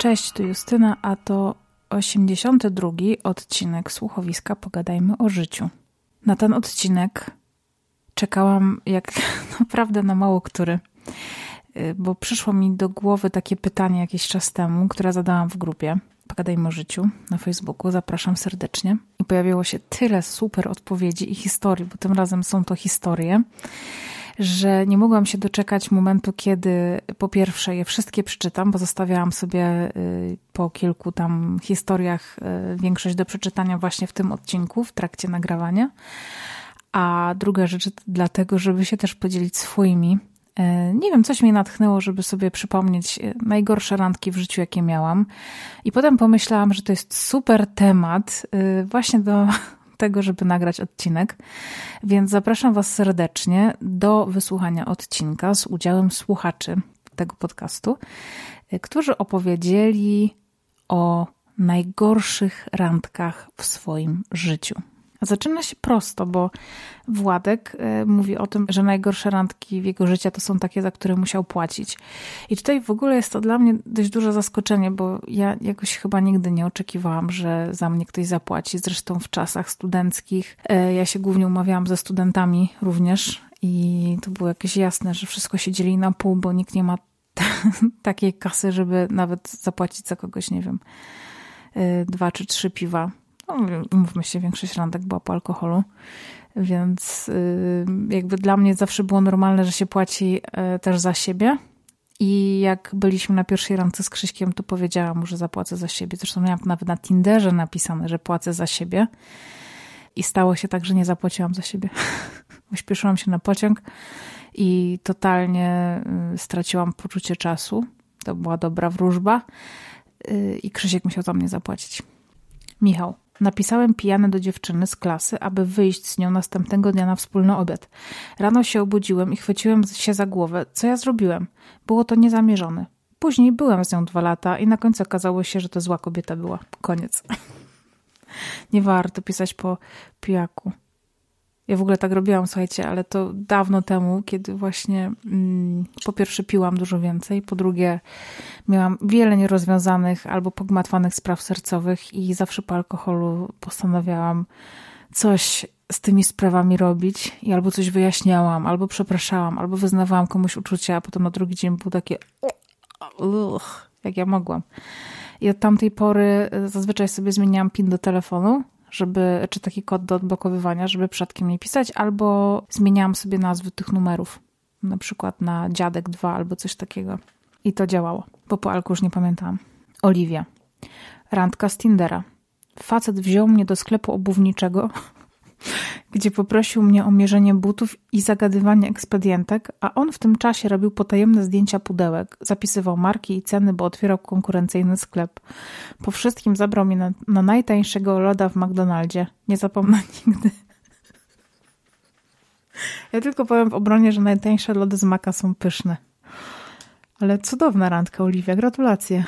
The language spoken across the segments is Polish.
Cześć, tu Justyna, a to 82 odcinek słuchowiska Pogadajmy o życiu. Na ten odcinek czekałam jak naprawdę na mało który, y, bo przyszło mi do głowy takie pytanie jakiś czas temu, które zadałam w grupie Pogadajmy o życiu na Facebooku. Zapraszam serdecznie. I pojawiło się tyle super odpowiedzi i historii, bo tym razem są to historie że nie mogłam się doczekać momentu, kiedy po pierwsze je wszystkie przeczytam, bo zostawiałam sobie y, po kilku tam historiach y, większość do przeczytania właśnie w tym odcinku, w trakcie nagrywania. A druga rzecz dlatego, żeby się też podzielić swoimi. Y, nie wiem, coś mnie natchnęło, żeby sobie przypomnieć najgorsze randki w życiu, jakie miałam. I potem pomyślałam, że to jest super temat właśnie do tego, żeby nagrać odcinek. Więc zapraszam Was serdecznie do wysłuchania odcinka z udziałem słuchaczy tego podcastu, którzy opowiedzieli o najgorszych randkach w swoim życiu. Zaczyna się prosto, bo Władek e, mówi o tym, że najgorsze randki w jego życiu to są takie, za które musiał płacić. I tutaj w ogóle jest to dla mnie dość duże zaskoczenie, bo ja jakoś chyba nigdy nie oczekiwałam, że za mnie ktoś zapłaci. Zresztą w czasach studenckich e, ja się głównie umawiałam ze studentami również i to było jakieś jasne, że wszystko się dzieli na pół, bo nikt nie ma takiej kasy, żeby nawet zapłacić za kogoś, nie wiem, e, dwa czy trzy piwa no, mówmy się, większość randek była po alkoholu, więc y, jakby dla mnie zawsze było normalne, że się płaci e, też za siebie. I jak byliśmy na pierwszej randce z Krzyśkiem, to powiedziałam mu, że zapłacę za siebie. Zresztą miałam nawet na Tinderze napisane, że płacę za siebie. I stało się tak, że nie zapłaciłam za siebie. Uśpieszyłam się na pociąg i totalnie y, straciłam poczucie czasu. To była dobra wróżba. Y, I Krzysiek musiał za mnie zapłacić. Michał, Napisałem pijany do dziewczyny z klasy, aby wyjść z nią następnego dnia na wspólny obiad. Rano się obudziłem i chwyciłem się za głowę. Co ja zrobiłem? Było to niezamierzone. Później byłem z nią dwa lata i na końcu okazało się, że to zła kobieta była. Koniec. Nie warto pisać po pijaku. Ja w ogóle tak robiłam, słuchajcie, ale to dawno temu, kiedy właśnie mm, po pierwsze piłam dużo więcej, po drugie miałam wiele nierozwiązanych albo pogmatwanych spraw sercowych i zawsze po alkoholu postanawiałam coś z tymi sprawami robić i albo coś wyjaśniałam, albo przepraszałam, albo wyznawałam komuś uczucia, a potem na drugi dzień było takie uch, jak ja mogłam. I od tamtej pory zazwyczaj sobie zmieniałam pin do telefonu, żeby, czy taki kod do odblokowywania, żeby przypadkiem nie pisać, albo zmieniałam sobie nazwy tych numerów, na przykład na dziadek 2 albo coś takiego. I to działało, bo po alku już nie pamiętałam. Oliwia. Randka z Tindera. Facet wziął mnie do sklepu obuwniczego, gdzie poprosił mnie o mierzenie butów i zagadywanie ekspedientek, a on w tym czasie robił potajemne zdjęcia pudełek, zapisywał marki i ceny, bo otwierał konkurencyjny sklep. Po wszystkim zabrał mnie na, na najtańszego loda w McDonaldzie. Nie zapomnę nigdy. Ja tylko powiem w obronie, że najtańsze lody z maka są pyszne. Ale cudowna randka, Oliwia. Gratulacje.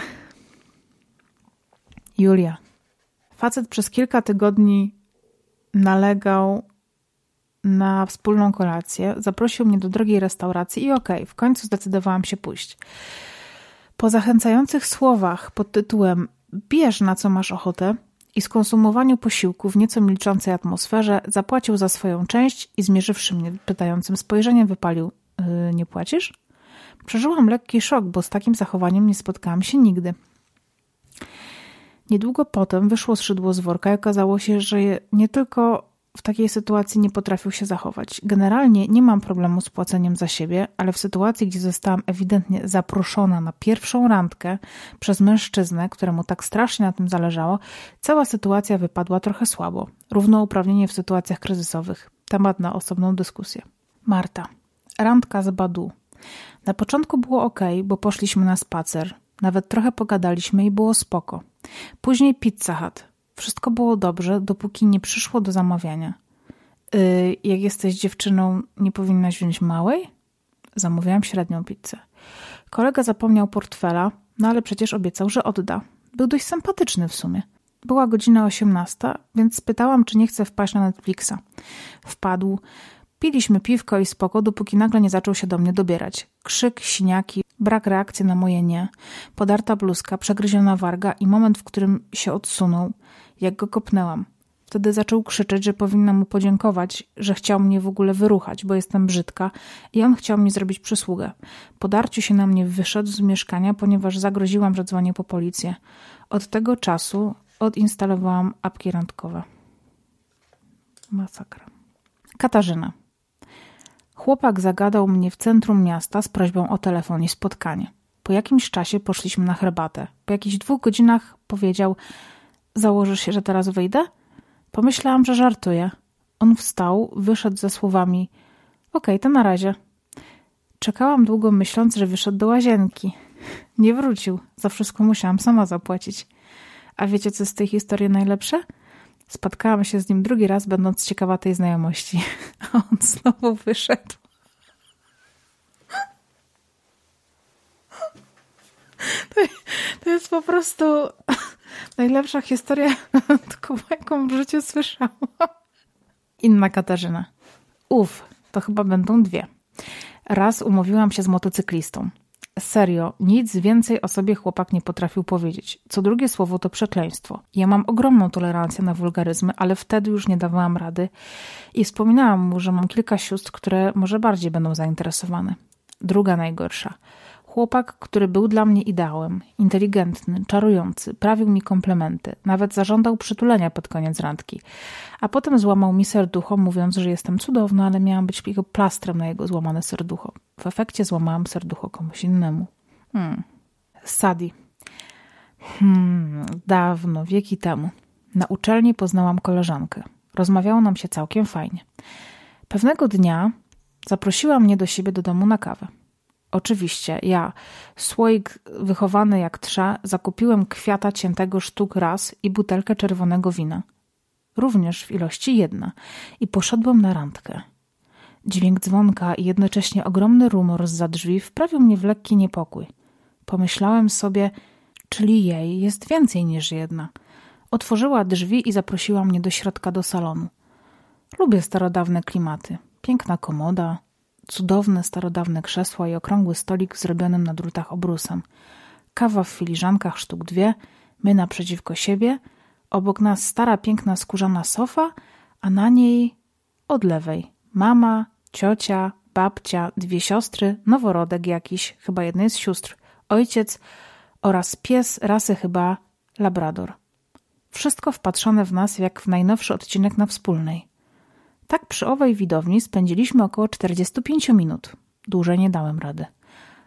Julia. Facet przez kilka tygodni nalegał na wspólną kolację, zaprosił mnie do drogiej restauracji i okej, okay, w końcu zdecydowałam się pójść. Po zachęcających słowach pod tytułem Bierz na co masz ochotę i skonsumowaniu posiłku w nieco milczącej atmosferze zapłacił za swoją część i zmierzywszy mnie pytającym spojrzeniem wypalił yy, nie płacisz? Przeżyłam lekki szok, bo z takim zachowaniem nie spotkałam się nigdy. Niedługo potem wyszło szydło z worka i okazało się, że nie tylko w takiej sytuacji nie potrafił się zachować. Generalnie nie mam problemu z płaceniem za siebie, ale w sytuacji, gdzie zostałam ewidentnie zaproszona na pierwszą randkę przez mężczyznę, któremu tak strasznie na tym zależało, cała sytuacja wypadła trochę słabo. Równouprawnienie w sytuacjach kryzysowych. Temat na osobną dyskusję. Marta. Randka z Badu. Na początku było ok, bo poszliśmy na spacer. Nawet trochę pogadaliśmy i było spoko. Później Pizza Hut. Wszystko było dobrze, dopóki nie przyszło do zamawiania. Yy, jak jesteś dziewczyną, nie powinnaś wziąć małej? Zamówiłam średnią pizzę. Kolega zapomniał portfela, no ale przecież obiecał, że odda. Był dość sympatyczny w sumie. Była godzina 18, więc spytałam, czy nie chce wpaść na Netflixa. Wpadł, Piliśmy piwko i spoko, dopóki nagle nie zaczął się do mnie dobierać. Krzyk, siniaki, brak reakcji na moje nie, podarta bluzka, przegryziona warga i moment, w którym się odsunął, jak go kopnęłam. Wtedy zaczął krzyczeć, że powinna mu podziękować, że chciał mnie w ogóle wyruchać, bo jestem brzydka i on chciał mi zrobić przysługę. Po darciu się na mnie wyszedł z mieszkania, ponieważ zagroziłam, że dzwonię po policję. Od tego czasu odinstalowałam apki randkowe. Masakra. Katarzyna. Chłopak zagadał mnie w centrum miasta z prośbą o telefon i spotkanie. Po jakimś czasie poszliśmy na herbatę. Po jakichś dwóch godzinach powiedział: Założysz się, że teraz wyjdę? Pomyślałam, że żartuje. On wstał, wyszedł ze słowami: Okej, okay, to na razie. Czekałam długo, myśląc, że wyszedł do łazienki. Nie wrócił. Za wszystko musiałam sama zapłacić. A wiecie, co z tej historii najlepsze? Spotkałam się z nim drugi raz, będąc ciekawa tej znajomości. A on znowu wyszedł. To, to jest po prostu najlepsza historia, jaką w życiu słyszałam. Inna Katarzyna. Uf, to chyba będą dwie. Raz umówiłam się z motocyklistą. Serio, nic więcej o sobie chłopak nie potrafił powiedzieć. Co drugie słowo to przekleństwo. Ja mam ogromną tolerancję na wulgaryzmy, ale wtedy już nie dawałam rady i wspominałam mu, że mam kilka sióstr, które może bardziej będą zainteresowane. Druga najgorsza. Chłopak, który był dla mnie ideałem, inteligentny, czarujący, prawił mi komplementy, nawet zażądał przytulenia pod koniec randki. A potem złamał mi serducho, mówiąc, że jestem cudowna, ale miałam być jego plastrem na jego złamane serducho. W efekcie złamałam serducho komuś innemu. Hmm. Sadi. Hmm, dawno, wieki temu. Na uczelni poznałam koleżankę. Rozmawiało nam się całkiem fajnie. Pewnego dnia zaprosiła mnie do siebie do domu na kawę. Oczywiście, ja, słoik wychowany jak trza, zakupiłem kwiata ciętego sztuk raz i butelkę czerwonego wina. Również w ilości jedna. I poszedłem na randkę. Dźwięk dzwonka i jednocześnie ogromny rumor za drzwi wprawił mnie w lekki niepokój. Pomyślałem sobie, czyli jej jest więcej niż jedna. Otworzyła drzwi i zaprosiła mnie do środka do salonu. Lubię starodawne klimaty. Piękna komoda, cudowne, starodawne krzesła i okrągły stolik zrobionym na drutach obrusem. Kawa w filiżankach sztuk dwie, my naprzeciwko siebie, obok nas stara, piękna, skórzana sofa, a na niej od lewej mama, ciocia, babcia, dwie siostry, noworodek jakiś, chyba jednej z sióstr, ojciec oraz pies rasy chyba labrador. Wszystko wpatrzone w nas jak w najnowszy odcinek na wspólnej. Tak przy owej widowni spędziliśmy około 45 minut. Dłużej nie dałem rady.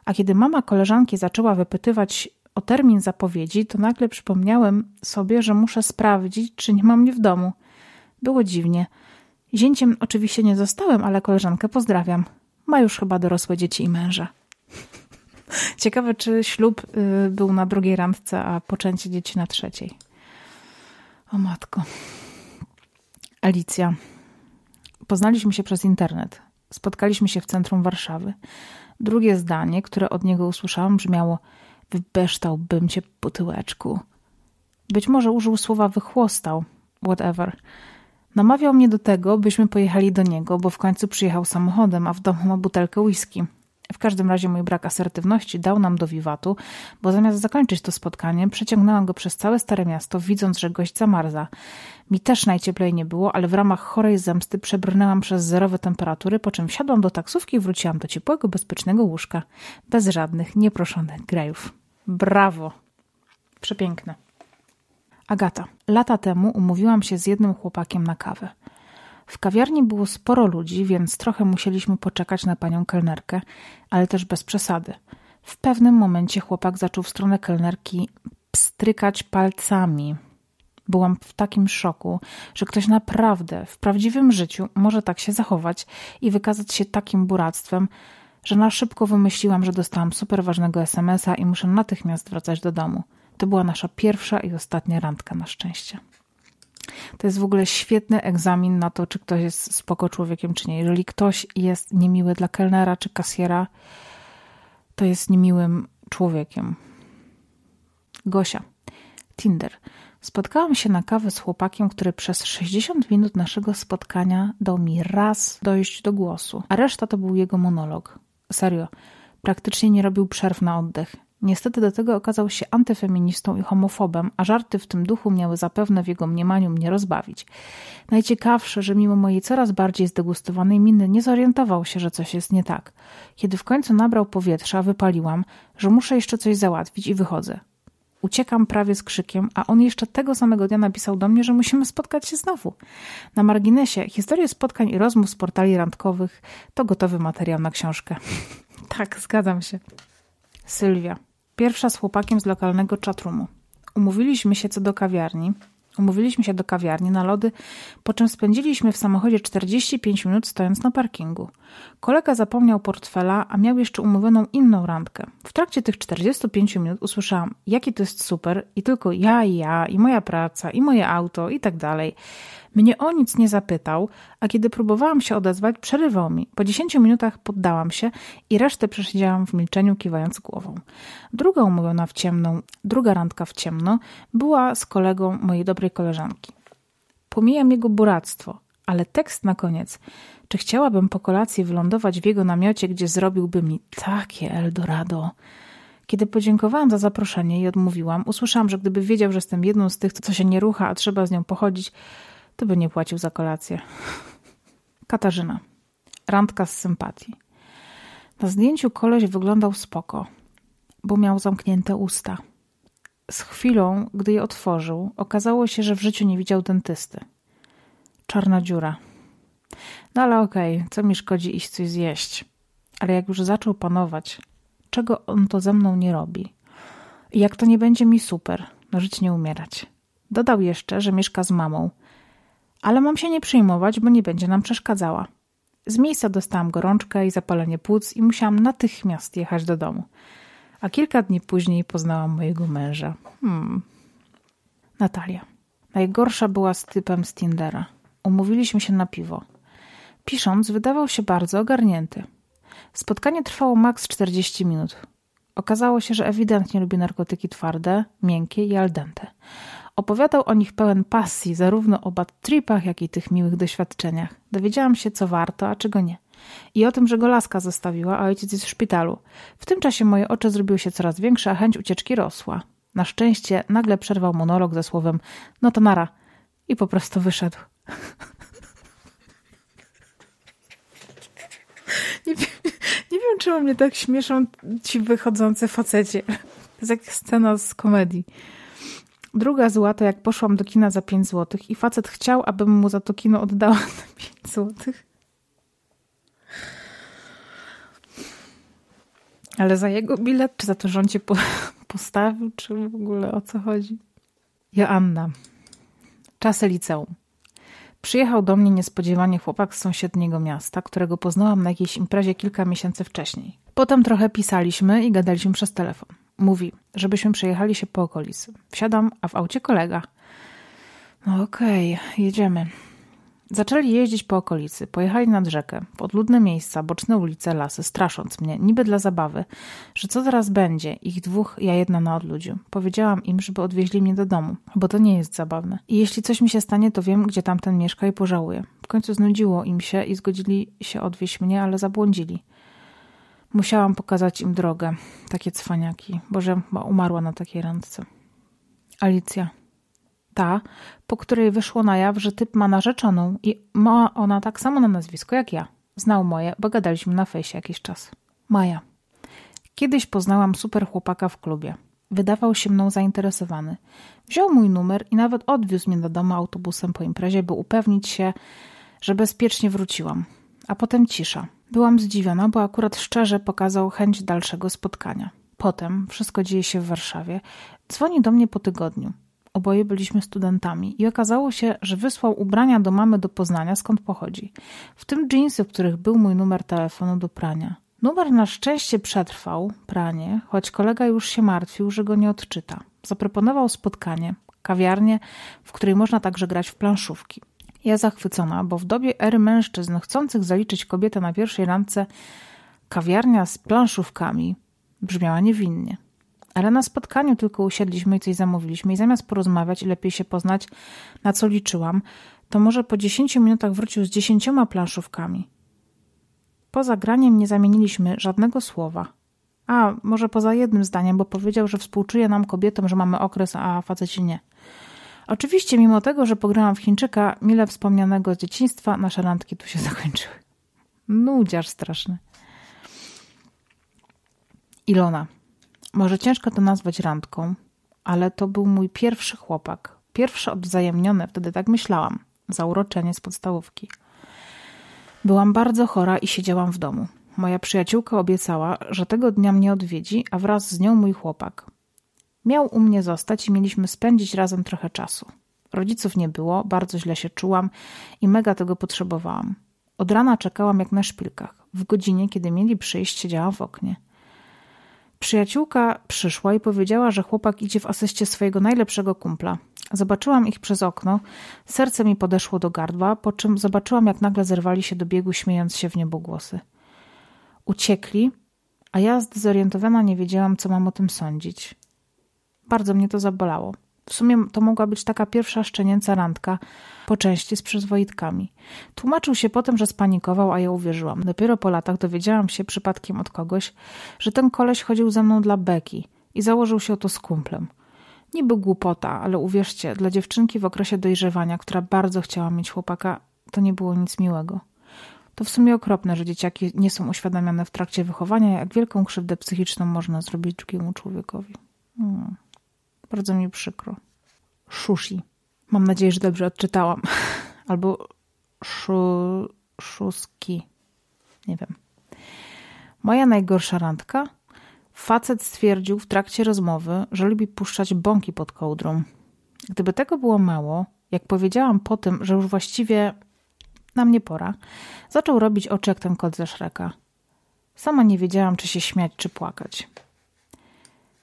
A kiedy mama koleżanki zaczęła wypytywać o termin zapowiedzi, to nagle przypomniałem sobie, że muszę sprawdzić, czy nie mam mnie w domu. Było dziwnie. Zięciem oczywiście nie zostałem, ale koleżankę pozdrawiam. Ma już chyba dorosłe dzieci i męża. Ciekawe, czy ślub y, był na drugiej randce, a poczęcie dzieci na trzeciej. O matko. Alicja. Poznaliśmy się przez internet. Spotkaliśmy się w centrum Warszawy. Drugie zdanie, które od niego usłyszałam, brzmiało: Wybeształbym cię po tyłeczku. Być może użył słowa wychłostał, whatever. Namawiał mnie do tego, byśmy pojechali do niego, bo w końcu przyjechał samochodem, a w domu ma butelkę whisky. W każdym razie mój brak asertywności dał nam do wiwatu, bo zamiast zakończyć to spotkanie, przeciągnęłam go przez całe Stare Miasto, widząc, że gość zamarza. Mi też najcieplej nie było, ale w ramach chorej zemsty przebrnęłam przez zerowe temperatury, po czym wsiadłam do taksówki i wróciłam do ciepłego, bezpiecznego łóżka, bez żadnych nieproszonych grajów. Brawo! Przepiękne. Agata. Lata temu umówiłam się z jednym chłopakiem na kawę. W kawiarni było sporo ludzi, więc trochę musieliśmy poczekać na panią kelnerkę, ale też bez przesady. W pewnym momencie chłopak zaczął w stronę kelnerki pstrykać palcami. Byłam w takim szoku, że ktoś naprawdę w prawdziwym życiu może tak się zachować i wykazać się takim buractwem, że na szybko wymyśliłam, że dostałam super ważnego SMS-a i muszę natychmiast wracać do domu. To była nasza pierwsza i ostatnia randka na szczęście. To jest w ogóle świetny egzamin na to, czy ktoś jest spoko człowiekiem, czy nie. Jeżeli ktoś jest niemiły dla kelnera czy kasjera, to jest niemiłym człowiekiem. Gosia. Tinder. Spotkałam się na kawę z chłopakiem, który przez 60 minut naszego spotkania dał mi raz dojść do głosu, a reszta to był jego monolog. Serio, praktycznie nie robił przerw na oddech. Niestety do tego okazał się antyfeministą i homofobem, a żarty w tym duchu miały zapewne w jego mniemaniu mnie rozbawić. Najciekawsze, że mimo mojej coraz bardziej zdegustowanej miny nie zorientował się, że coś jest nie tak. Kiedy w końcu nabrał powietrza, wypaliłam, że muszę jeszcze coś załatwić i wychodzę. Uciekam prawie z krzykiem, a on jeszcze tego samego dnia napisał do mnie, że musimy spotkać się znowu. Na marginesie, historie spotkań i rozmów z portali randkowych to gotowy materiał na książkę. tak, zgadzam się. Sylwia. Pierwsza z chłopakiem z lokalnego czatroomu. Umówiliśmy się co do kawiarni. Umówiliśmy się do kawiarni na lody, po czym spędziliśmy w samochodzie 45 minut stojąc na parkingu. Kolega zapomniał portfela, a miał jeszcze umówioną inną randkę. W trakcie tych 45 minut usłyszałam, jaki to jest super i tylko ja i ja, i moja praca, i moje auto, i tak dalej. Mnie o nic nie zapytał, a kiedy próbowałam się odezwać, przerywał mi. Po 10 minutach poddałam się i resztę przesiedziałam w milczeniu, kiwając głową. Druga umówiona w ciemną, druga randka w ciemno była z kolegą mojej dobrej koleżanki. Pomijam jego buractwo, ale tekst na koniec. Czy chciałabym po kolacji wylądować w jego namiocie, gdzie zrobiłby mi takie Eldorado? Kiedy podziękowałam za zaproszenie i odmówiłam, usłyszałam, że gdyby wiedział, że jestem jedną z tych, co się nie rucha, a trzeba z nią pochodzić, to by nie płacił za kolację. Katarzyna. Randka z sympatii. Na zdjęciu koleś wyglądał spoko, bo miał zamknięte usta. Z chwilą, gdy je otworzył, okazało się, że w życiu nie widział dentysty. Czarna dziura. No ale okej, okay, co mi szkodzi iść coś zjeść? Ale jak już zaczął panować, czego on to ze mną nie robi? I jak to nie będzie mi super, no żyć nie umierać. Dodał jeszcze, że mieszka z mamą – ale mam się nie przejmować, bo nie będzie nam przeszkadzała. Z miejsca dostałam gorączkę i zapalenie płuc i musiałam natychmiast jechać do domu. A kilka dni później poznałam mojego męża. Hmm. Natalia. Najgorsza była z typem z Tindera. Umówiliśmy się na piwo. Pisząc, wydawał się bardzo ogarnięty. Spotkanie trwało maks 40 minut. Okazało się, że ewidentnie lubi narkotyki twarde, miękkie i al dente. Opowiadał o nich pełen pasji, zarówno o bad tripach, jak i tych miłych doświadczeniach. Dowiedziałam się, co warto, a czego nie. I o tym, że go laska zostawiła, a ojciec jest w szpitalu. W tym czasie moje oczy zrobiły się coraz większe, a chęć ucieczki rosła. Na szczęście nagle przerwał monolog ze słowem no to nara i po prostu wyszedł. nie, wiem, nie wiem, czemu mnie tak śmieszą ci wychodzące facecie. To jest jak scena z komedii. Druga zła to jak poszłam do kina za 5 zł i facet chciał, abym mu za to kino oddała te 5 zł. Ale za jego bilet, czy za to, że on cię po, postawił, czy w ogóle o co chodzi? Joanna. Czasy liceum. Przyjechał do mnie niespodziewanie chłopak z sąsiedniego miasta, którego poznałam na jakiejś imprezie kilka miesięcy wcześniej. Potem trochę pisaliśmy i gadaliśmy przez telefon. Mówi, żebyśmy przejechali się po okolicy. Wsiadam, a w aucie kolega. No okej, okay, jedziemy. Zaczęli jeździć po okolicy, pojechali nad rzekę, podludne miejsca, boczne ulice, lasy, strasząc mnie, niby dla zabawy, że co teraz będzie, ich dwóch, ja jedna na odludziu. Powiedziałam im, żeby odwieźli mnie do domu, bo to nie jest zabawne. I jeśli coś mi się stanie, to wiem, gdzie tamten mieszka i pożałuję. W końcu znudziło im się i zgodzili się odwieźć mnie, ale zabłądzili. Musiałam pokazać im drogę. Takie cwaniaki. Boże, umarła na takiej randce. Alicja. Ta, po której wyszło na jaw, że typ ma narzeczoną i ma ona tak samo na nazwisko jak ja. Znał moje, bo gadaliśmy na fejsie jakiś czas. Maja. Kiedyś poznałam super chłopaka w klubie. Wydawał się mną zainteresowany. Wziął mój numer i nawet odwiózł mnie do domu autobusem po imprezie, by upewnić się, że bezpiecznie wróciłam. A potem cisza. Byłam zdziwiona, bo akurat szczerze pokazał chęć dalszego spotkania. Potem, wszystko dzieje się w Warszawie, dzwoni do mnie po tygodniu. Oboje byliśmy studentami i okazało się, że wysłał ubrania do mamy do Poznania, skąd pochodzi. W tym dżinsy, w których był mój numer telefonu do prania. Numer na szczęście przetrwał, pranie, choć kolega już się martwił, że go nie odczyta. Zaproponował spotkanie, kawiarnię, w której można także grać w planszówki. Ja zachwycona, bo w dobie ery mężczyzn chcących zaliczyć kobietę na pierwszej randce kawiarnia z planszówkami brzmiała niewinnie. Ale na spotkaniu tylko usiedliśmy i coś zamówiliśmy i zamiast porozmawiać i lepiej się poznać, na co liczyłam, to może po 10 minutach wrócił z dziesięcioma planszówkami. Poza graniem nie zamieniliśmy żadnego słowa. A, może poza jednym zdaniem, bo powiedział, że współczuje nam kobietom, że mamy okres, a faceci nie. Oczywiście, mimo tego, że pograłam w Chińczyka, mile wspomnianego z dzieciństwa, nasze randki tu się zakończyły. Nudziarz straszny. Ilona. Może ciężko to nazwać randką, ale to był mój pierwszy chłopak. Pierwszy odwzajemniony, wtedy tak myślałam. Zauroczenie z podstawówki. Byłam bardzo chora i siedziałam w domu. Moja przyjaciółka obiecała, że tego dnia mnie odwiedzi, a wraz z nią mój chłopak. Miał u mnie zostać i mieliśmy spędzić razem trochę czasu. Rodziców nie było, bardzo źle się czułam i mega tego potrzebowałam. Od rana czekałam jak na szpilkach. W godzinie, kiedy mieli przyjść, siedziałam w oknie. Przyjaciółka przyszła i powiedziała, że chłopak idzie w asyście swojego najlepszego kumpla. Zobaczyłam ich przez okno, serce mi podeszło do gardła, po czym zobaczyłam, jak nagle zerwali się do biegu, śmiejąc się w niebogłosy. Uciekli, a ja zdezorientowana nie wiedziałam, co mam o tym sądzić. Bardzo mnie to zabolało. W sumie to mogła być taka pierwsza szczenięca randka, po części z przyzwoitkami. Tłumaczył się potem, że spanikował, a ja uwierzyłam. Dopiero po latach dowiedziałam się przypadkiem od kogoś, że ten koleś chodził ze mną dla beki i założył się o to z kumplem. Niby głupota, ale uwierzcie, dla dziewczynki w okresie dojrzewania, która bardzo chciała mieć chłopaka, to nie było nic miłego. To w sumie okropne, że dzieciaki nie są uświadamiane w trakcie wychowania, jak wielką krzywdę psychiczną można zrobić drugiemu człowiekowi. Hmm. Bardzo mi przykro. Szushi. Mam nadzieję, że dobrze odczytałam. Albo szu, szuski. Nie wiem. Moja najgorsza randka? Facet stwierdził w trakcie rozmowy, że lubi puszczać bąki pod kołdrą. Gdyby tego było mało, jak powiedziałam po tym, że już właściwie na mnie pora, zaczął robić oczy jak ten kot ze Szreka. Sama nie wiedziałam, czy się śmiać, czy płakać.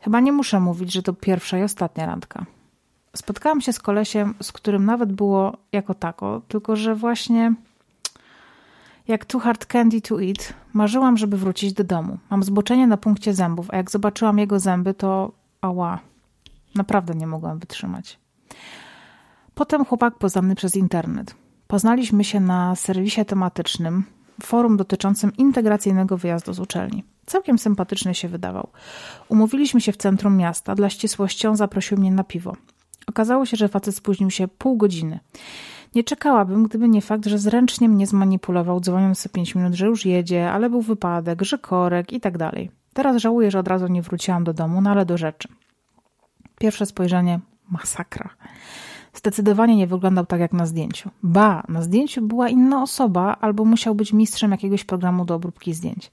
Chyba nie muszę mówić, że to pierwsza i ostatnia randka. Spotkałam się z kolesiem, z którym nawet było jako tako, tylko że właśnie jak too hard candy to eat, marzyłam, żeby wrócić do domu. Mam zboczenie na punkcie zębów, a jak zobaczyłam jego zęby, to ała, naprawdę nie mogłam wytrzymać. Potem chłopak poznał mnie przez internet. Poznaliśmy się na serwisie tematycznym, forum dotyczącym integracyjnego wyjazdu z uczelni. Całkiem sympatyczny się wydawał. Umówiliśmy się w centrum miasta. Dla ścisłości on zaprosił mnie na piwo. Okazało się, że facet spóźnił się pół godziny. Nie czekałabym, gdyby nie fakt, że zręcznie mnie zmanipulował, dzwoniąc co pięć minut, że już jedzie, ale był wypadek, że korek i tak dalej. Teraz żałuję, że od razu nie wróciłam do domu, no ale do rzeczy. Pierwsze spojrzenie masakra. Zdecydowanie nie wyglądał tak jak na zdjęciu. Ba, na zdjęciu była inna osoba, albo musiał być mistrzem jakiegoś programu do obróbki zdjęć.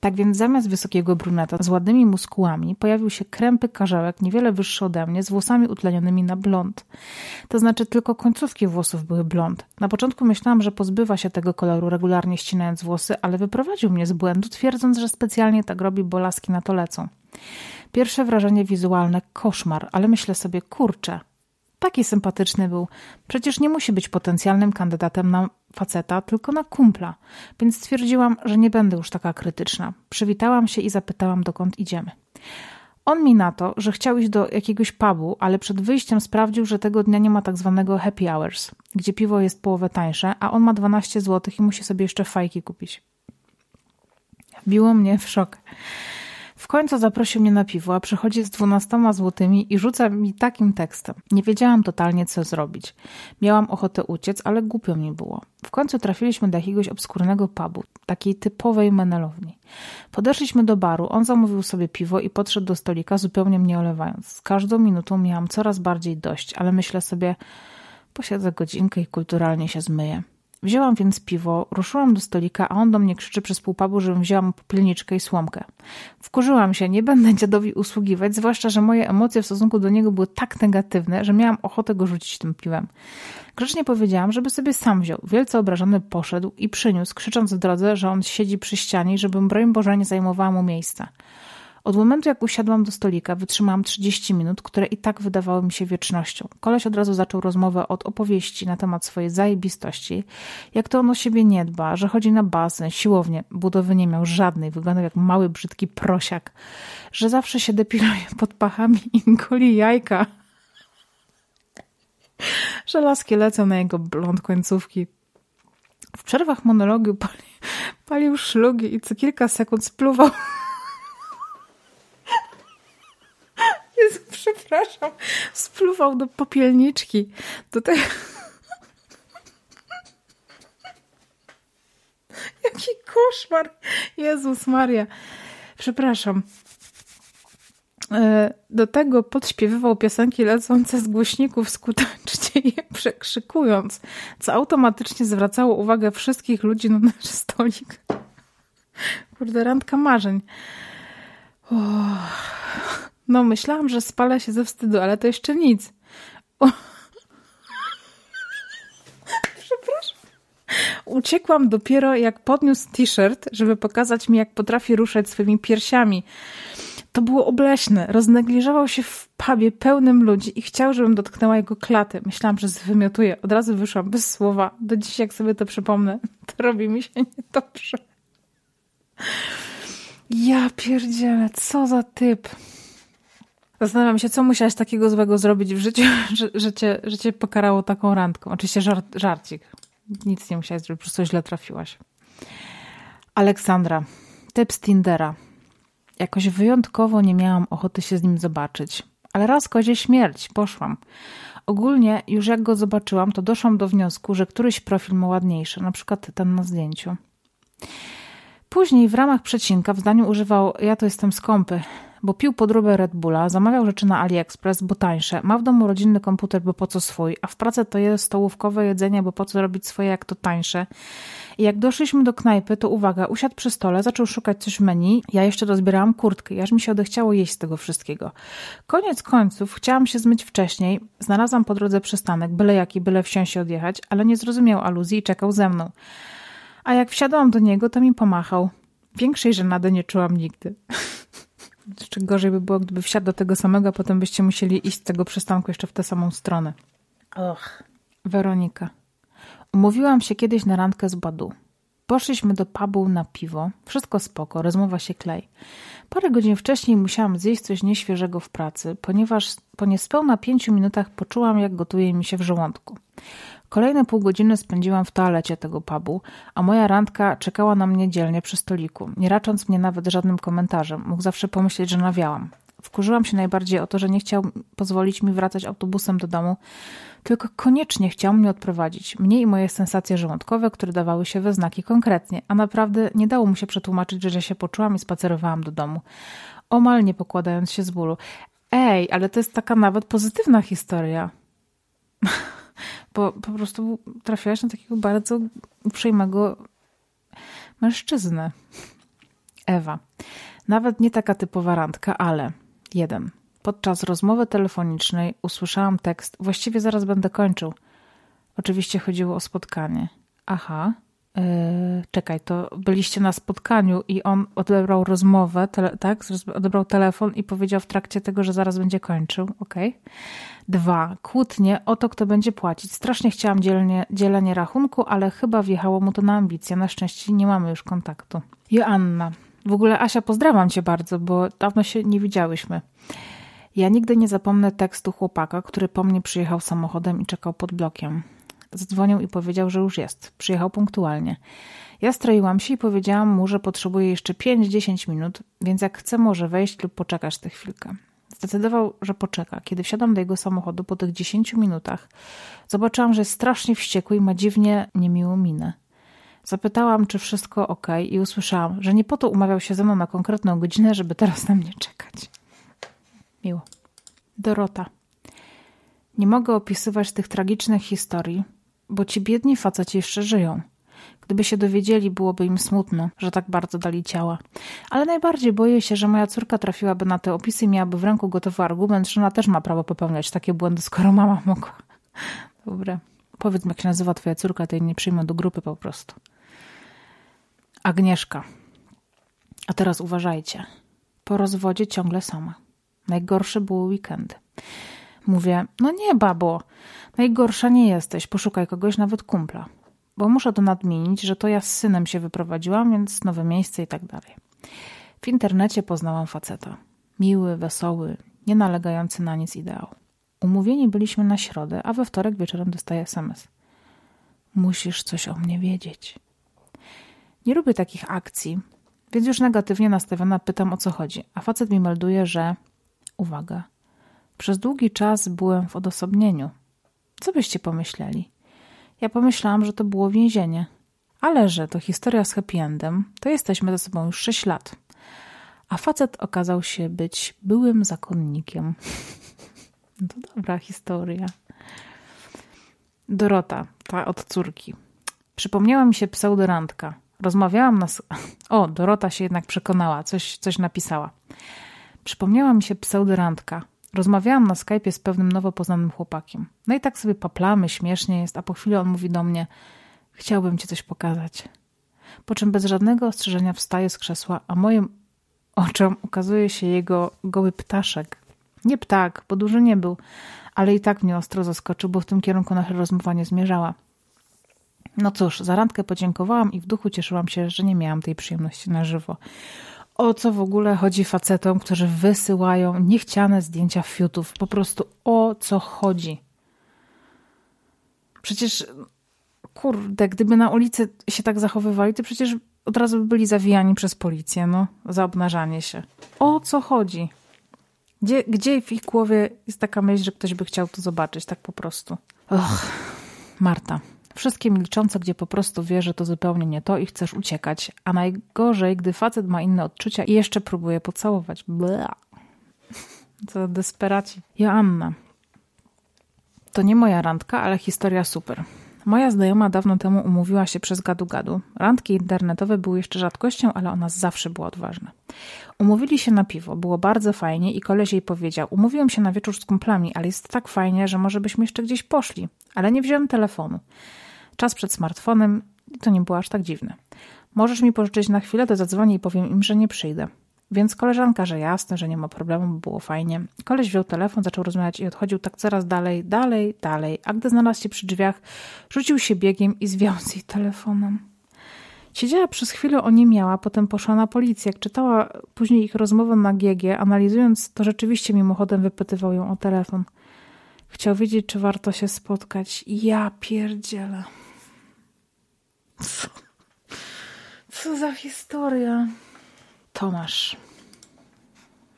Tak więc zamiast wysokiego bruneta z ładnymi muskułami pojawił się krępy karzełek, niewiele wyższy ode mnie, z włosami utlenionymi na blond. To znaczy tylko końcówki włosów były blond. Na początku myślałam, że pozbywa się tego koloru regularnie ścinając włosy, ale wyprowadził mnie z błędu, twierdząc, że specjalnie tak robi, bo laski na to lecą. Pierwsze wrażenie wizualne koszmar, ale myślę sobie, kurczę, Taki sympatyczny był. Przecież nie musi być potencjalnym kandydatem na faceta, tylko na kumpla. Więc stwierdziłam, że nie będę już taka krytyczna. Przywitałam się i zapytałam, dokąd idziemy. On mi na to, że chciał iść do jakiegoś pubu, ale przed wyjściem sprawdził, że tego dnia nie ma tak zwanego happy hours, gdzie piwo jest połowę tańsze, a on ma 12 zł i musi sobie jeszcze fajki kupić. Wbiło mnie w szok. W końcu zaprosił mnie na piwo, a przychodzi z dwunastoma złotymi i rzuca mi takim tekstem. Nie wiedziałam totalnie, co zrobić. Miałam ochotę uciec, ale głupio mi było. W końcu trafiliśmy do jakiegoś obskurnego pubu, takiej typowej menelowni. Podeszliśmy do baru, on zamówił sobie piwo i podszedł do stolika, zupełnie mnie olewając. Z każdą minutą miałam coraz bardziej dość, ale myślę sobie, posiedzę godzinkę i kulturalnie się zmyję. Wzięłam więc piwo, ruszyłam do stolika, a on do mnie krzyczy przez pół pubu, żebym wzięła mu popilniczkę i słomkę. Wkurzyłam się, nie będę dziadowi usługiwać, zwłaszcza, że moje emocje w stosunku do niego były tak negatywne, że miałam ochotę go rzucić tym piwem. Grzecznie powiedziałam, żeby sobie sam wziął. Wielce obrażony poszedł i przyniósł, krzycząc w drodze, że on siedzi przy ścianie żebym, broń Boże, nie zajmowała mu miejsca. Od momentu, jak usiadłam do stolika, wytrzymałam 30 minut, które i tak wydawały mi się wiecznością. Koleś od razu zaczął rozmowę od opowieści na temat swojej zajebistości, jak to on o siebie nie dba, że chodzi na basen, siłownię, budowy nie miał żadnej, wyglądał jak mały, brzydki prosiak, że zawsze się depiluje pod pachami i goli jajka, że laski lecą na jego blond końcówki. W przerwach monologu pali, palił szlugi i co kilka sekund spluwał Jezu, przepraszam. Spluwał do popielniczki. Do tego... Jaki koszmar. Jezus Maria. Przepraszam. E, do tego podśpiewywał piosenki lecące z głośników skutecznie je przekrzykując, co automatycznie zwracało uwagę wszystkich ludzi na nasz stolik. Kurde, randka marzeń. Oh. No, myślałam, że spalę się ze wstydu, ale to jeszcze nic. O. Przepraszam. Uciekłam dopiero jak podniósł t-shirt, żeby pokazać mi, jak potrafi ruszać swoimi piersiami. To było obleśne. Roznegliżował się w pubie pełnym ludzi i chciał, żebym dotknęła jego klaty. Myślałam, że zwymiotuję. Od razu wyszłam bez słowa. Do dziś, jak sobie to przypomnę, to robi mi się niedobrze. Ja pierdzielę, co za typ. Zastanawiam się, co musiałaś takiego złego zrobić w życiu, że, że, cię, że cię pokarało taką randką. Oczywiście żart, żarcik. Nic nie musiałaś zrobić, po prostu źle trafiłaś. Aleksandra, typ z Tindera. Jakoś wyjątkowo nie miałam ochoty się z nim zobaczyć. Ale raz kozie śmierć, poszłam. Ogólnie, już jak go zobaczyłam, to doszłam do wniosku, że któryś profil ma ładniejszy, na przykład ten na zdjęciu. Później w ramach przecinka w zdaniu używał ja to jestem skąpy, bo pił podróbę Red Bulla, zamawiał rzeczy na AliExpress, bo tańsze, ma w domu rodzinny komputer, bo po co swój, a w pracy to jest stołówkowe jedzenie, bo po co robić swoje, jak to tańsze. I jak doszliśmy do knajpy, to uwaga, usiadł przy stole, zaczął szukać coś w menu, ja jeszcze dozbierałam kurtkę, aż mi się odechciało jeść z tego wszystkiego. Koniec końców, chciałam się zmyć wcześniej, znalazłam po drodze przystanek, byle jaki, byle wsiąść odjechać, ale nie zrozumiał aluzji i czekał ze mną. A jak wsiadłam do niego, to mi pomachał. Większej żenady nie czułam nigdy. Jeszcze gorzej by było, gdyby wsiadł do tego samego, a potem byście musieli iść z tego przystanku jeszcze w tę samą stronę. Och. Weronika. Umówiłam się kiedyś na randkę z Badu. Poszliśmy do pubu na piwo. Wszystko spoko, rozmowa się klei. Parę godzin wcześniej musiałam zjeść coś nieświeżego w pracy, ponieważ po niespełna pięciu minutach poczułam, jak gotuje mi się w żołądku. Kolejne pół godziny spędziłam w toalecie tego pubu, a moja randka czekała na mnie dzielnie przy stoliku, nie racząc mnie nawet żadnym komentarzem. Mógł zawsze pomyśleć, że nawiałam. Wkurzyłam się najbardziej o to, że nie chciał pozwolić mi wracać autobusem do domu, tylko koniecznie chciał mnie odprowadzić. Mnie i moje sensacje żołądkowe, które dawały się we znaki konkretnie, a naprawdę nie dało mu się przetłumaczyć, że się poczułam i spacerowałam do domu, omal nie pokładając się z bólu. Ej, ale to jest taka nawet pozytywna historia. bo po prostu trafiłaś na takiego bardzo uprzejmego mężczyznę. Ewa. Nawet nie taka typowa randka, ale jeden. Podczas rozmowy telefonicznej usłyszałam tekst Właściwie zaraz będę kończył. Oczywiście chodziło o spotkanie. Aha. Yy, czekaj, to byliście na spotkaniu i on odebrał rozmowę, tele, tak? Odebrał telefon i powiedział w trakcie tego, że zaraz będzie kończył. Okej. Okay. Dwa. Kłótnie o to, kto będzie płacić. Strasznie chciałam dzielnie, dzielenie rachunku, ale chyba wjechało mu to na ambicje. Na szczęście nie mamy już kontaktu. Joanna. W ogóle Asia, pozdrawiam cię bardzo, bo dawno się nie widziałyśmy. Ja nigdy nie zapomnę tekstu chłopaka, który po mnie przyjechał samochodem i czekał pod blokiem. Zadzwonił i powiedział, że już jest. Przyjechał punktualnie. Ja stroiłam się i powiedziałam mu, że potrzebuję jeszcze 5-10 minut, więc jak chce, może wejść lub poczekać tę chwilkę. Zdecydował, że poczeka. Kiedy wsiadam do jego samochodu po tych 10 minutach, zobaczyłam, że jest strasznie wściekły i ma dziwnie niemiłą minę. Zapytałam, czy wszystko ok, i usłyszałam, że nie po to umawiał się ze mną na konkretną godzinę, żeby teraz na mnie czekać. Miło. Dorota. Nie mogę opisywać tych tragicznych historii, bo ci biedni faceci jeszcze żyją. Gdyby się dowiedzieli, byłoby im smutno, że tak bardzo dali ciała. Ale najbardziej boję się, że moja córka trafiłaby na te opisy i miałaby w ręku gotowy argument, że ona też ma prawo popełniać takie błędy, skoro mama mogła. Dobre. Powiedz mi, jak się nazywa twoja córka, to jej nie przyjmę do grupy po prostu. Agnieszka. A teraz uważajcie. Po rozwodzie ciągle sama. Najgorsze były weekendy. Mówię, no nie, babo, najgorsza nie jesteś, poszukaj kogoś, nawet kumpla. Bo muszę to nadmienić, że to ja z synem się wyprowadziłam, więc nowe miejsce i tak dalej. W internecie poznałam faceta. Miły, wesoły, nie nalegający na nic ideał. Umówieni byliśmy na środę, a we wtorek wieczorem dostaję SMS. Musisz coś o mnie wiedzieć. Nie lubię takich akcji, więc już negatywnie nastawiona pytam o co chodzi, a facet mi melduje, że uwaga, przez długi czas byłem w odosobnieniu. Co byście pomyśleli? Ja pomyślałam, że to było więzienie. Ale że to historia z happy endem, to jesteśmy ze sobą już 6 lat. A facet okazał się być byłym zakonnikiem. to dobra historia. Dorota, ta od córki. Przypomniała mi się pseudorandka. Rozmawiałam na... O, Dorota się jednak przekonała, coś, coś napisała. Przypomniała mi się pseudorandka. Rozmawiałam na Skype'ie z pewnym nowo poznanym chłopakiem. No i tak sobie paplamy, śmiesznie jest, a po chwili on mówi do mnie chciałbym ci coś pokazać. Po czym bez żadnego ostrzeżenia wstaje z krzesła, a moim oczom ukazuje się jego goły ptaszek. Nie ptak, bo duży nie był, ale i tak mnie ostro zaskoczył, bo w tym kierunku nasza rozmowa nie zmierzała. No cóż, za randkę podziękowałam i w duchu cieszyłam się, że nie miałam tej przyjemności na żywo. O co w ogóle chodzi facetom, którzy wysyłają niechciane zdjęcia fiutów? Po prostu o co chodzi? Przecież, kurde, gdyby na ulicy się tak zachowywali, to przecież od razu by byli zawijani przez policję, no, za obnażanie się. O co chodzi? Gdzie, gdzie w ich głowie jest taka myśl, że ktoś by chciał to zobaczyć, tak po prostu? Och, Marta. Wszystkie milczące, gdzie po prostu wie, że to zupełnie nie to i chcesz uciekać. A najgorzej, gdy facet ma inne odczucia i jeszcze próbuje pocałować. Bla. Co desperaci. Joanna. To nie moja randka, ale historia super. Moja znajoma dawno temu umówiła się przez gadu-gadu. Randki internetowe były jeszcze rzadkością, ale ona zawsze była odważna. Umówili się na piwo, było bardzo fajnie i koleś jej powiedział: Umówiłem się na wieczór z kumplami, ale jest tak fajnie, że może byśmy jeszcze gdzieś poszli. Ale nie wziąłem telefonu. Czas przed smartfonem i to nie było aż tak dziwne. Możesz mi pożyczyć na chwilę, to zadzwonię i powiem im, że nie przyjdę. Więc koleżanka, że jasne, że nie ma problemu, było fajnie. Koleś wziął telefon, zaczął rozmawiać i odchodził tak coraz dalej, dalej, dalej. A gdy znalazł się przy drzwiach, rzucił się biegiem i związł z jej telefonem. Siedziała przez chwilę o nie miała, potem poszła na policję. Jak czytała później ich rozmowę na GG, analizując, to rzeczywiście mimochodem wypytywał ją o telefon. Chciał wiedzieć, czy warto się spotkać. Ja pierdzielę. Co, co za historia. Tomasz,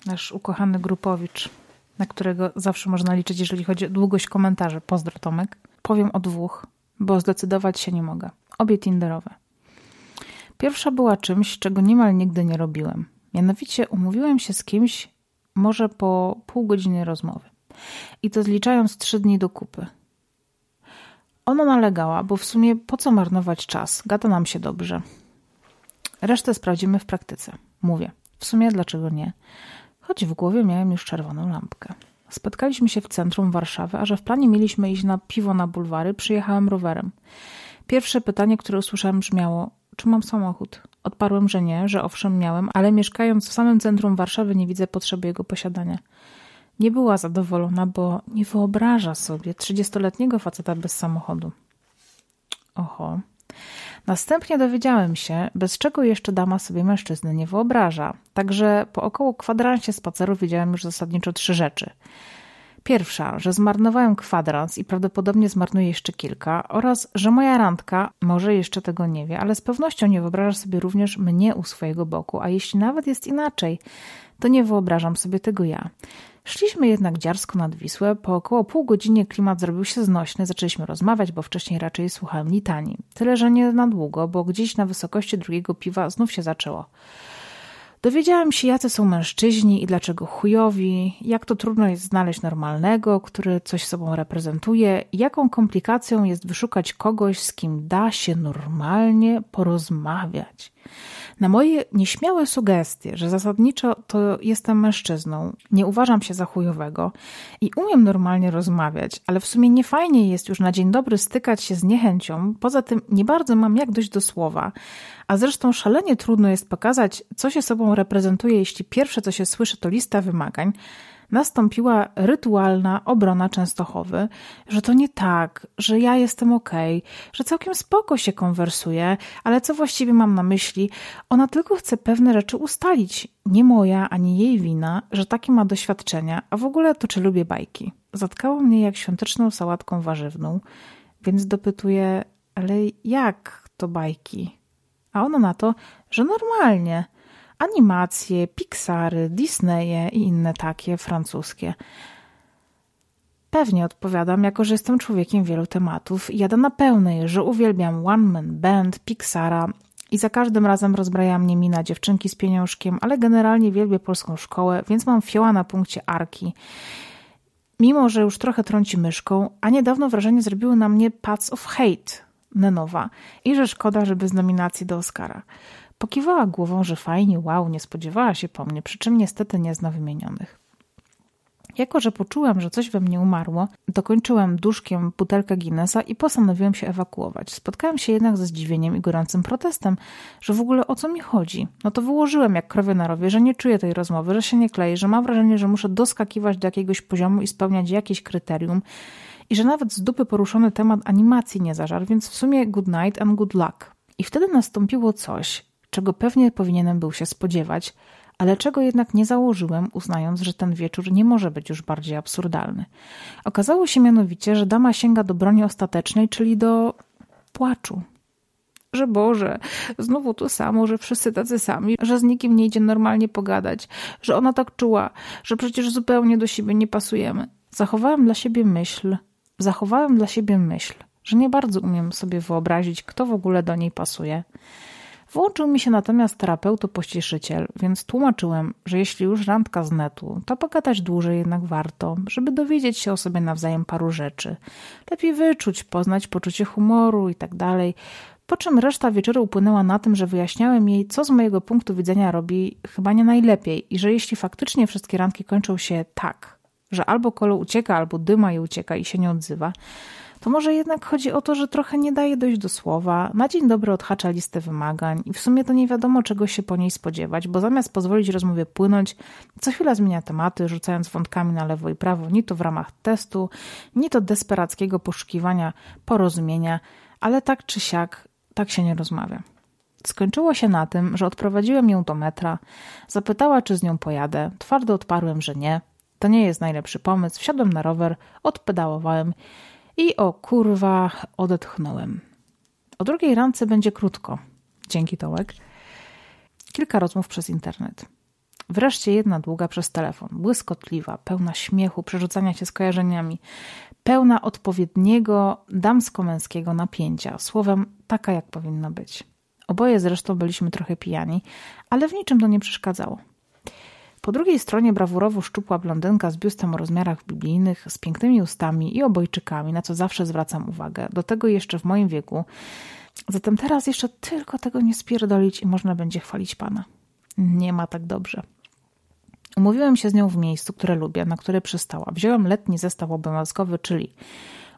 nasz ukochany grupowicz, na którego zawsze można liczyć, jeżeli chodzi o długość komentarzy. Pozdro, Tomek. Powiem o dwóch, bo zdecydować się nie mogę. Obie tinderowe. Pierwsza była czymś, czego niemal nigdy nie robiłem. Mianowicie umówiłem się z kimś może po pół godziny rozmowy. I to zliczając trzy dni do kupy. Ona nalegała, bo w sumie po co marnować czas? Gada nam się dobrze. Resztę sprawdzimy w praktyce. Mówię. W sumie dlaczego nie? Choć w głowie miałem już czerwoną lampkę. Spotkaliśmy się w centrum Warszawy, a że w planie mieliśmy iść na piwo na bulwary, przyjechałem rowerem. Pierwsze pytanie, które usłyszałem brzmiało: Czy mam samochód? Odparłem, że nie, że owszem miałem, ale mieszkając w samym centrum Warszawy nie widzę potrzeby jego posiadania. Nie była zadowolona, bo nie wyobraża sobie trzydziestoletniego faceta bez samochodu. Oho. Następnie dowiedziałem się, bez czego jeszcze dama sobie mężczyzny nie wyobraża. Także po około kwadransie spaceru widziałem już zasadniczo trzy rzeczy. Pierwsza, że zmarnowałem kwadrans i prawdopodobnie zmarnuję jeszcze kilka, oraz że moja randka może jeszcze tego nie wie, ale z pewnością nie wyobraża sobie również mnie u swojego boku, a jeśli nawet jest inaczej, to nie wyobrażam sobie tego ja. Szliśmy jednak dziarsko nad Wisłę. Po około pół godzinie klimat zrobił się znośny. Zaczęliśmy rozmawiać, bo wcześniej raczej słuchałem litanii. Tyle, że nie na długo, bo gdzieś na wysokości drugiego piwa znów się zaczęło. Dowiedziałem się, jacy są mężczyźni i dlaczego chujowi, jak to trudno jest znaleźć normalnego, który coś sobą reprezentuje, jaką komplikacją jest wyszukać kogoś, z kim da się normalnie porozmawiać. Na moje nieśmiałe sugestie, że zasadniczo to jestem mężczyzną, nie uważam się za chujowego i umiem normalnie rozmawiać, ale w sumie nie fajnie jest już na dzień dobry stykać się z niechęcią. Poza tym nie bardzo mam jak dojść do słowa, A zresztą szalenie trudno jest pokazać, co się sobą reprezentuje, jeśli pierwsze, co się słyszy, to lista wymagań, nastąpiła rytualna obrona Częstochowy, że to nie tak, że ja jestem okej, okay, że całkiem spoko się konwersuje, ale co właściwie mam na myśli? Ona tylko chce pewne rzeczy ustalić. Nie moja, ani jej wina, że takie ma doświadczenia, a w ogóle to czy lubię bajki. Zatkało mnie jak świąteczną sałatką warzywną, więc dopytuję, ale jak to bajki? A ona na to, że normalnie – animacje, Pixary, Disneye i inne takie francuskie. Pewnie odpowiadam, jako że jestem człowiekiem wielu tematów i jadę na pełnej, że uwielbiam One Man Band, Pixara i za każdym razem rozbraja mnie mina dziewczynki z pieniążkiem, ale generalnie wielbię polską szkołę, więc mam fioła na punkcie Arki. Mimo, że już trochę trąci myszką, a niedawno wrażenie zrobiły na mnie Paths of Hate Nenowa i że szkoda, żeby z nominacji do Oscara. Pokiwała głową, że fajnie, wow, nie spodziewała się po mnie, przy czym niestety nie zna wymienionych. Jako, że poczułam, że coś we mnie umarło, dokończyłem duszkiem butelkę Guinnessa i postanowiłem się ewakuować. Spotkałem się jednak ze zdziwieniem i gorącym protestem, że w ogóle o co mi chodzi. No to wyłożyłem jak krowie na rowie, że nie czuję tej rozmowy, że się nie kleję, że mam wrażenie, że muszę doskakiwać do jakiegoś poziomu i spełniać jakieś kryterium i że nawet z dupy poruszony temat animacji nie zażarł, więc w sumie good night and good luck. I wtedy nastąpiło coś, czego pewnie powinienem był się spodziewać, ale czego jednak nie założyłem, uznając, że ten wieczór nie może być już bardziej absurdalny. Okazało się mianowicie, że dama sięga do broni ostatecznej, czyli do płaczu. Że Boże, znowu to samo, że wszyscy tacy sami, że z nikim nie idzie normalnie pogadać, że ona tak czuła, że przecież zupełnie do siebie nie pasujemy. Zachowałem dla siebie myśl, zachowałem dla siebie myśl, że nie bardzo umiem sobie wyobrazić, kto w ogóle do niej pasuje. Włączył mi się natomiast terapeuto-pościeszyciel, więc tłumaczyłem, że jeśli już randka z netu, to pogadać dłużej jednak warto, żeby dowiedzieć się o sobie nawzajem paru rzeczy. Lepiej wyczuć, poznać poczucie humoru i tak. Po czym reszta wieczoru upłynęła na tym, że wyjaśniałem jej, co z mojego punktu widzenia robi chyba nie najlepiej i że jeśli faktycznie wszystkie randki kończą się tak, że albo kolo ucieka, albo dyma i ucieka i się nie odzywa, to może jednak chodzi o to, że trochę nie daje dojść do słowa, na dzień dobry odhacza listę wymagań i w sumie to nie wiadomo czego się po niej spodziewać, bo zamiast pozwolić rozmowie płynąć, co chwila zmienia tematy, rzucając wątkami na lewo i prawo, nie to w ramach testu, nie to desperackiego poszukiwania porozumienia, ale tak czy siak, tak się nie rozmawia. Skończyło się na tym, że odprowadziłem ją do metra, zapytała, czy z nią pojadę. Twardo odparłem, że nie. To nie jest najlepszy pomysł. Wsiadłem na rower, odpedałowałem i o kurwa odetchnąłem. O drugiej randce będzie krótko. Dzięki Tołek. Kilka rozmów przez internet. Wreszcie jedna długa przez telefon, błyskotliwa, pełna śmiechu, przerzucania się skojarzeniami, pełna odpowiedniego damsko-męskiego napięcia, słowem taka jak powinno być. Oboje zresztą byliśmy trochę pijani, ale w niczym to nie przeszkadzało. Po drugiej stronie brawurowo szczupła blondynka z biustem o rozmiarach biblijnych, z pięknymi ustami i obojczykami, na co zawsze zwracam uwagę. Do tego jeszcze w moim wieku. Zatem teraz jeszcze tylko tego nie spierdolić i można będzie chwalić Pana. Nie ma tak dobrze. Umówiłem się z nią w miejscu, które lubię, na które przystała. Wziąłem letni zestaw obowiązkowy, czyli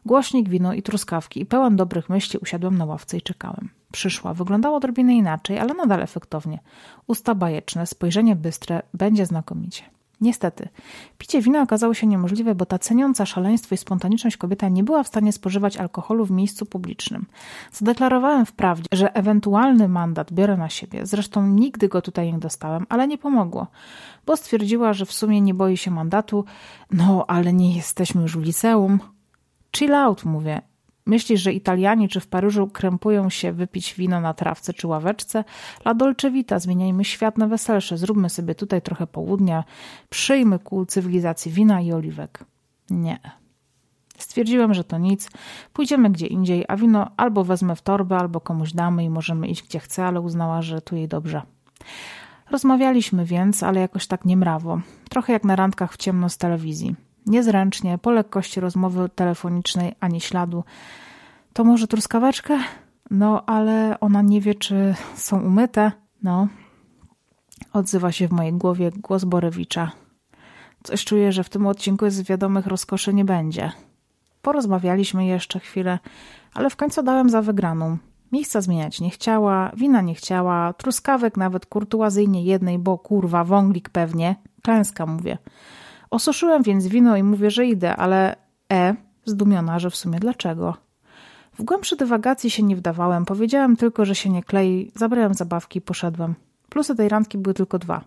Głośnik, wino i truskawki i pełen dobrych myśli usiadłem na ławce i czekałem. Przyszła. Wyglądała odrobinę inaczej, ale nadal efektownie. Usta bajeczne, spojrzenie bystre, będzie znakomicie. Niestety, picie wina okazało się niemożliwe, bo ta ceniąca szaleństwo i spontaniczność kobieta nie była w stanie spożywać alkoholu w miejscu publicznym. Zadeklarowałem wprawdzie, że ewentualny mandat biorę na siebie. Zresztą nigdy go tutaj nie dostałem, ale nie pomogło, bo stwierdziła, że w sumie nie boi się mandatu. No, ale nie jesteśmy już w liceum. Chill out, mówię. Myślisz, że Italianie czy w Paryżu krępują się wypić wino na trawce czy ławeczce? La dolce vita, zmieniajmy świat na weselsze, zróbmy sobie tutaj trochę południa, przyjmy kół cywilizacji wina i oliwek. Nie. Stwierdziłem, że to nic, pójdziemy gdzie indziej, a wino albo wezmę w torbę, albo komuś damy i możemy iść gdzie chce, ale uznała, że tu jej dobrze. Rozmawialiśmy więc, ale jakoś tak niemrawo, trochę jak na randkach w ciemno z telewizji niezręcznie, po lekkości rozmowy telefonicznej ani śladu. To może truskaweczkę? No, ale ona nie wie, czy są umyte. No, odzywa się w mojej głowie głos Borewicza. Coś czuję, że w tym odcinku z wiadomych rozkoszy nie będzie. Porozmawialiśmy jeszcze chwilę, ale w końcu dałem za wygraną. Miejsca zmieniać nie chciała, wina nie chciała, truskawek nawet kurtuazyjnie jednej, bo kurwa, wąglik pewnie. Klęska, mówię. Osuszyłem więc wino i mówię, że idę, ale E, zdumiona, że w sumie dlaczego. W głębsze dywagacji się nie wdawałem, powiedziałem tylko, że się nie klei, zabrałem zabawki i poszedłem. Plusy tej randki były tylko dwa.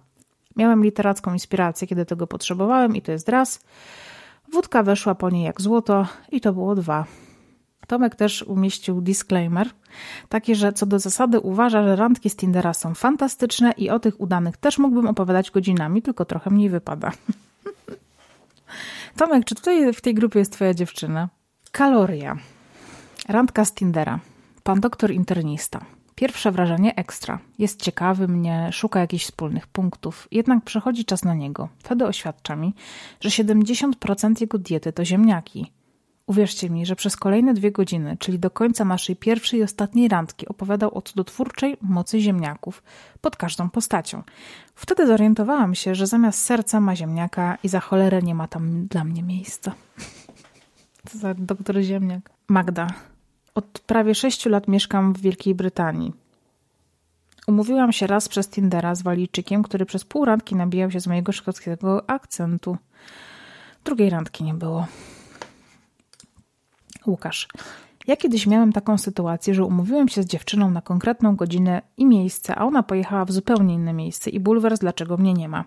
Miałem literacką inspirację, kiedy tego potrzebowałem i to jest raz. Wódka weszła po niej jak złoto i to było dwa. Tomek też umieścił disclaimer, taki, że co do zasady uważa, że randki z Tindera są fantastyczne i o tych udanych też mógłbym opowiadać godzinami, tylko trochę mniej wypada. Tomek, czy tutaj w tej grupie jest twoja dziewczyna? Kaloria. Randka z Tindera. Pan doktor internista. Pierwsze wrażenie ekstra. Jest ciekawy mnie, szuka jakichś wspólnych punktów, jednak przychodzi czas na niego. Wtedy oświadcza mi, że 70% jego diety to ziemniaki. Uwierzcie mi, że przez kolejne dwie godziny, czyli do końca naszej pierwszej i ostatniej randki, opowiadał o cudotwórczej mocy ziemniaków pod każdą postacią. Wtedy zorientowałam się, że zamiast serca ma ziemniaka i za cholerę nie ma tam dla mnie miejsca. Co za doktor ziemniak. Magda. Od prawie sześciu lat mieszkam w Wielkiej Brytanii. Umówiłam się raz przez Tindera z Walijczykiem, który przez pół randki nabijał się z mojego szkockiego akcentu. Drugiej randki nie było. Łukasz. Ja kiedyś miałem taką sytuację, że umówiłem się z dziewczyną na konkretną godzinę i miejsce, a ona pojechała w zupełnie inne miejsce i bulwers, dlaczego mnie nie ma.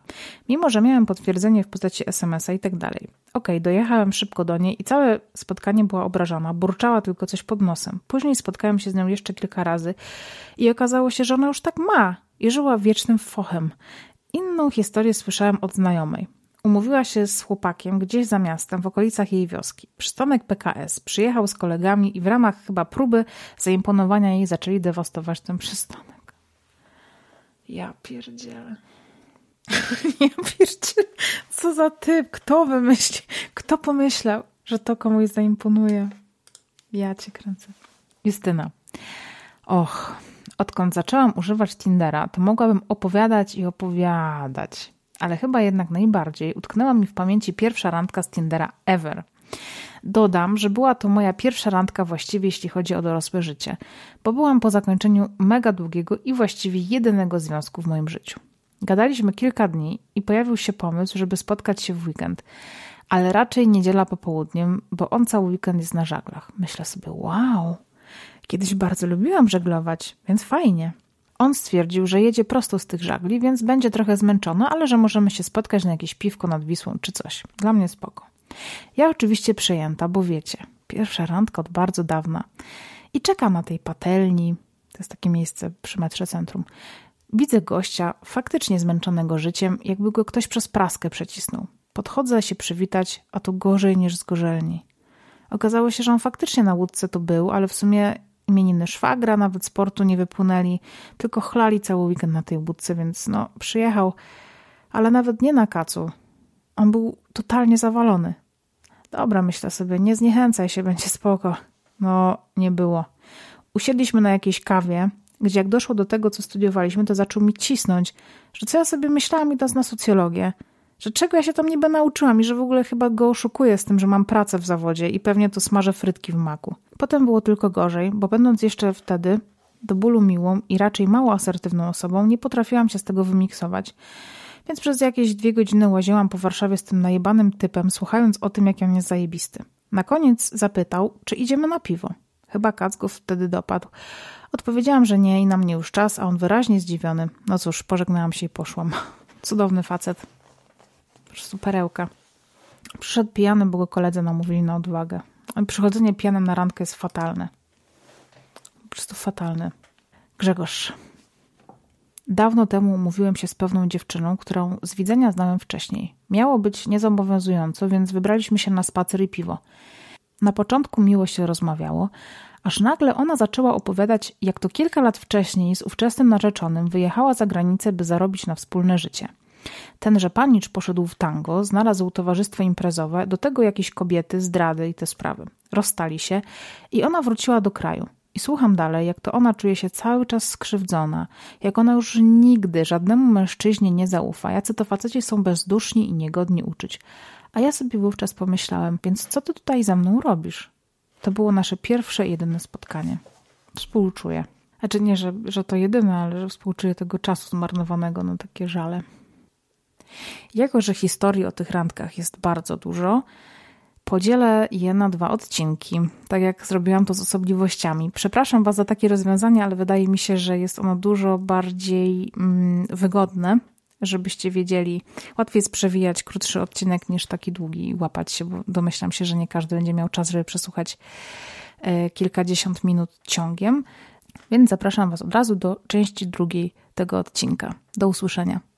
Mimo, że miałem potwierdzenie w postaci SMS-a i tak dalej. Okej, dojechałem szybko do niej i całe spotkanie była obrażona, burczała tylko coś pod nosem. Później spotkałem się z nią jeszcze kilka razy i okazało się, że ona już tak ma i żyła wiecznym fochem. Inną historię słyszałem od znajomej. Umówiła się z chłopakiem gdzieś za miastem, w okolicach jej wioski. Przystanek PKS. Przyjechał z kolegami i w ramach chyba próby zaimponowania jej zaczęli dewastować ten przystanek. Ja pierdzielę. ja pierdzielę. Co za typ? Kto wymyśli? Kto pomyślał, że to komuś zaimponuje? Ja cię kręcę. Justyna. Och, odkąd zaczęłam używać Tindera, to mogłabym opowiadać i opowiadać ale chyba jednak najbardziej utknęła mi w pamięci pierwsza randka z Tindera ever. Dodam, że była to moja pierwsza randka właściwie, jeśli chodzi o dorosłe życie, bo byłam po zakończeniu mega długiego i właściwie jedynego związku w moim życiu. Gadaliśmy kilka dni i pojawił się pomysł, żeby spotkać się w weekend, ale raczej niedziela popołudniem, bo on cały weekend jest na żaglach. Myślę sobie, wow, kiedyś bardzo lubiłam żeglować, więc fajnie. On stwierdził, że jedzie prosto z tych żagli, więc będzie trochę zmęczony, ale że możemy się spotkać na jakieś piwko nad Wisłą czy coś. Dla mnie spoko. Ja oczywiście przejęta, bo wiecie, pierwsza randka od bardzo dawna. I czekam na tej patelni, to jest takie miejsce przy metrze centrum. Widzę gościa, faktycznie zmęczonego życiem, jakby go ktoś przez praskę przecisnął. Podchodzę się przywitać, a to gorzej niż zgorzelni. Okazało się, że on faktycznie na łódce to był, ale w sumie imieniny szwagra, nawet sportu nie wypłynęli, tylko chlali cały weekend na tej budce, więc no, przyjechał, ale nawet nie na kacu. On był totalnie zawalony. Dobra, myślę sobie, nie zniechęcaj się, będzie spoko. No, nie było. Usiedliśmy na jakiejś kawie, gdzie jak doszło do tego, co studiowaliśmy, to zaczął mi cisnąć, że co ja sobie myślałam, idąc na socjologię, że czego ja się tam niby nauczyłam i że w ogóle chyba go oszukuję z tym, że mam pracę w zawodzie i pewnie to smażę frytki w maku. Potem było tylko gorzej, bo będąc jeszcze wtedy do bólu miłą i raczej mało asertywną osobą, nie potrafiłam się z tego wymiksować. Więc przez jakieś dwie godziny łaziłam po Warszawie z tym najebanym typem, słuchając o tym, jak on jest zajebisty. Na koniec zapytał, czy idziemy na piwo. Chyba kac go wtedy dopadł. Odpowiedziałam, że nie i na mnie już czas, a on wyraźnie zdziwiony. No cóż, pożegnałam się i poszłam. Cudowny facet. Prostu perełka. Przyszedł pijany, bo go koledzy namówili na odwagę. Przychodzenie pijanym na randkę jest fatalne. Po prostu fatalne. Grzegorz. Dawno temu umówiłem się z pewną dziewczyną, którą z widzenia znałem wcześniej. Miało być niezobowiązująco, więc wybraliśmy się na spacer i piwo. Na początku miło się rozmawiało, aż nagle ona zaczęła opowiadać, jak to kilka lat wcześniej z ówczesnym narzeczonym wyjechała za granicę, by zarobić na wspólne życie. Tenże panicz poszedł w tango, znalazł towarzystwo imprezowe, do tego jakieś kobiety, zdrady i te sprawy. Rozstali się i ona wróciła do kraju. I słucham dalej, jak to ona czuje się cały czas skrzywdzona, jak ona już nigdy żadnemu mężczyźnie nie zaufa, jacy to faceci są bezduszni i niegodni uczyć. A ja sobie wówczas pomyślałem, więc co ty tutaj ze mną robisz? To było nasze pierwsze jedyne spotkanie. współczuję. Znaczy nie, że, że to jedyne, ale że współczuję tego czasu zmarnowanego na takie żale. Jako, że historii o tych randkach jest bardzo dużo, podzielę je na dwa odcinki, tak jak zrobiłam to z osobliwościami. Przepraszam Was za takie rozwiązanie, ale wydaje mi się, że jest ono dużo bardziej mm, wygodne, żebyście wiedzieli. Łatwiej jest przewijać krótszy odcinek niż taki długi i łapać się, bo domyślam się, że nie każdy będzie miał czas, żeby przesłuchać e, kilkadziesiąt minut ciągiem. Więc zapraszam Was od razu do części drugiej tego odcinka. Do usłyszenia.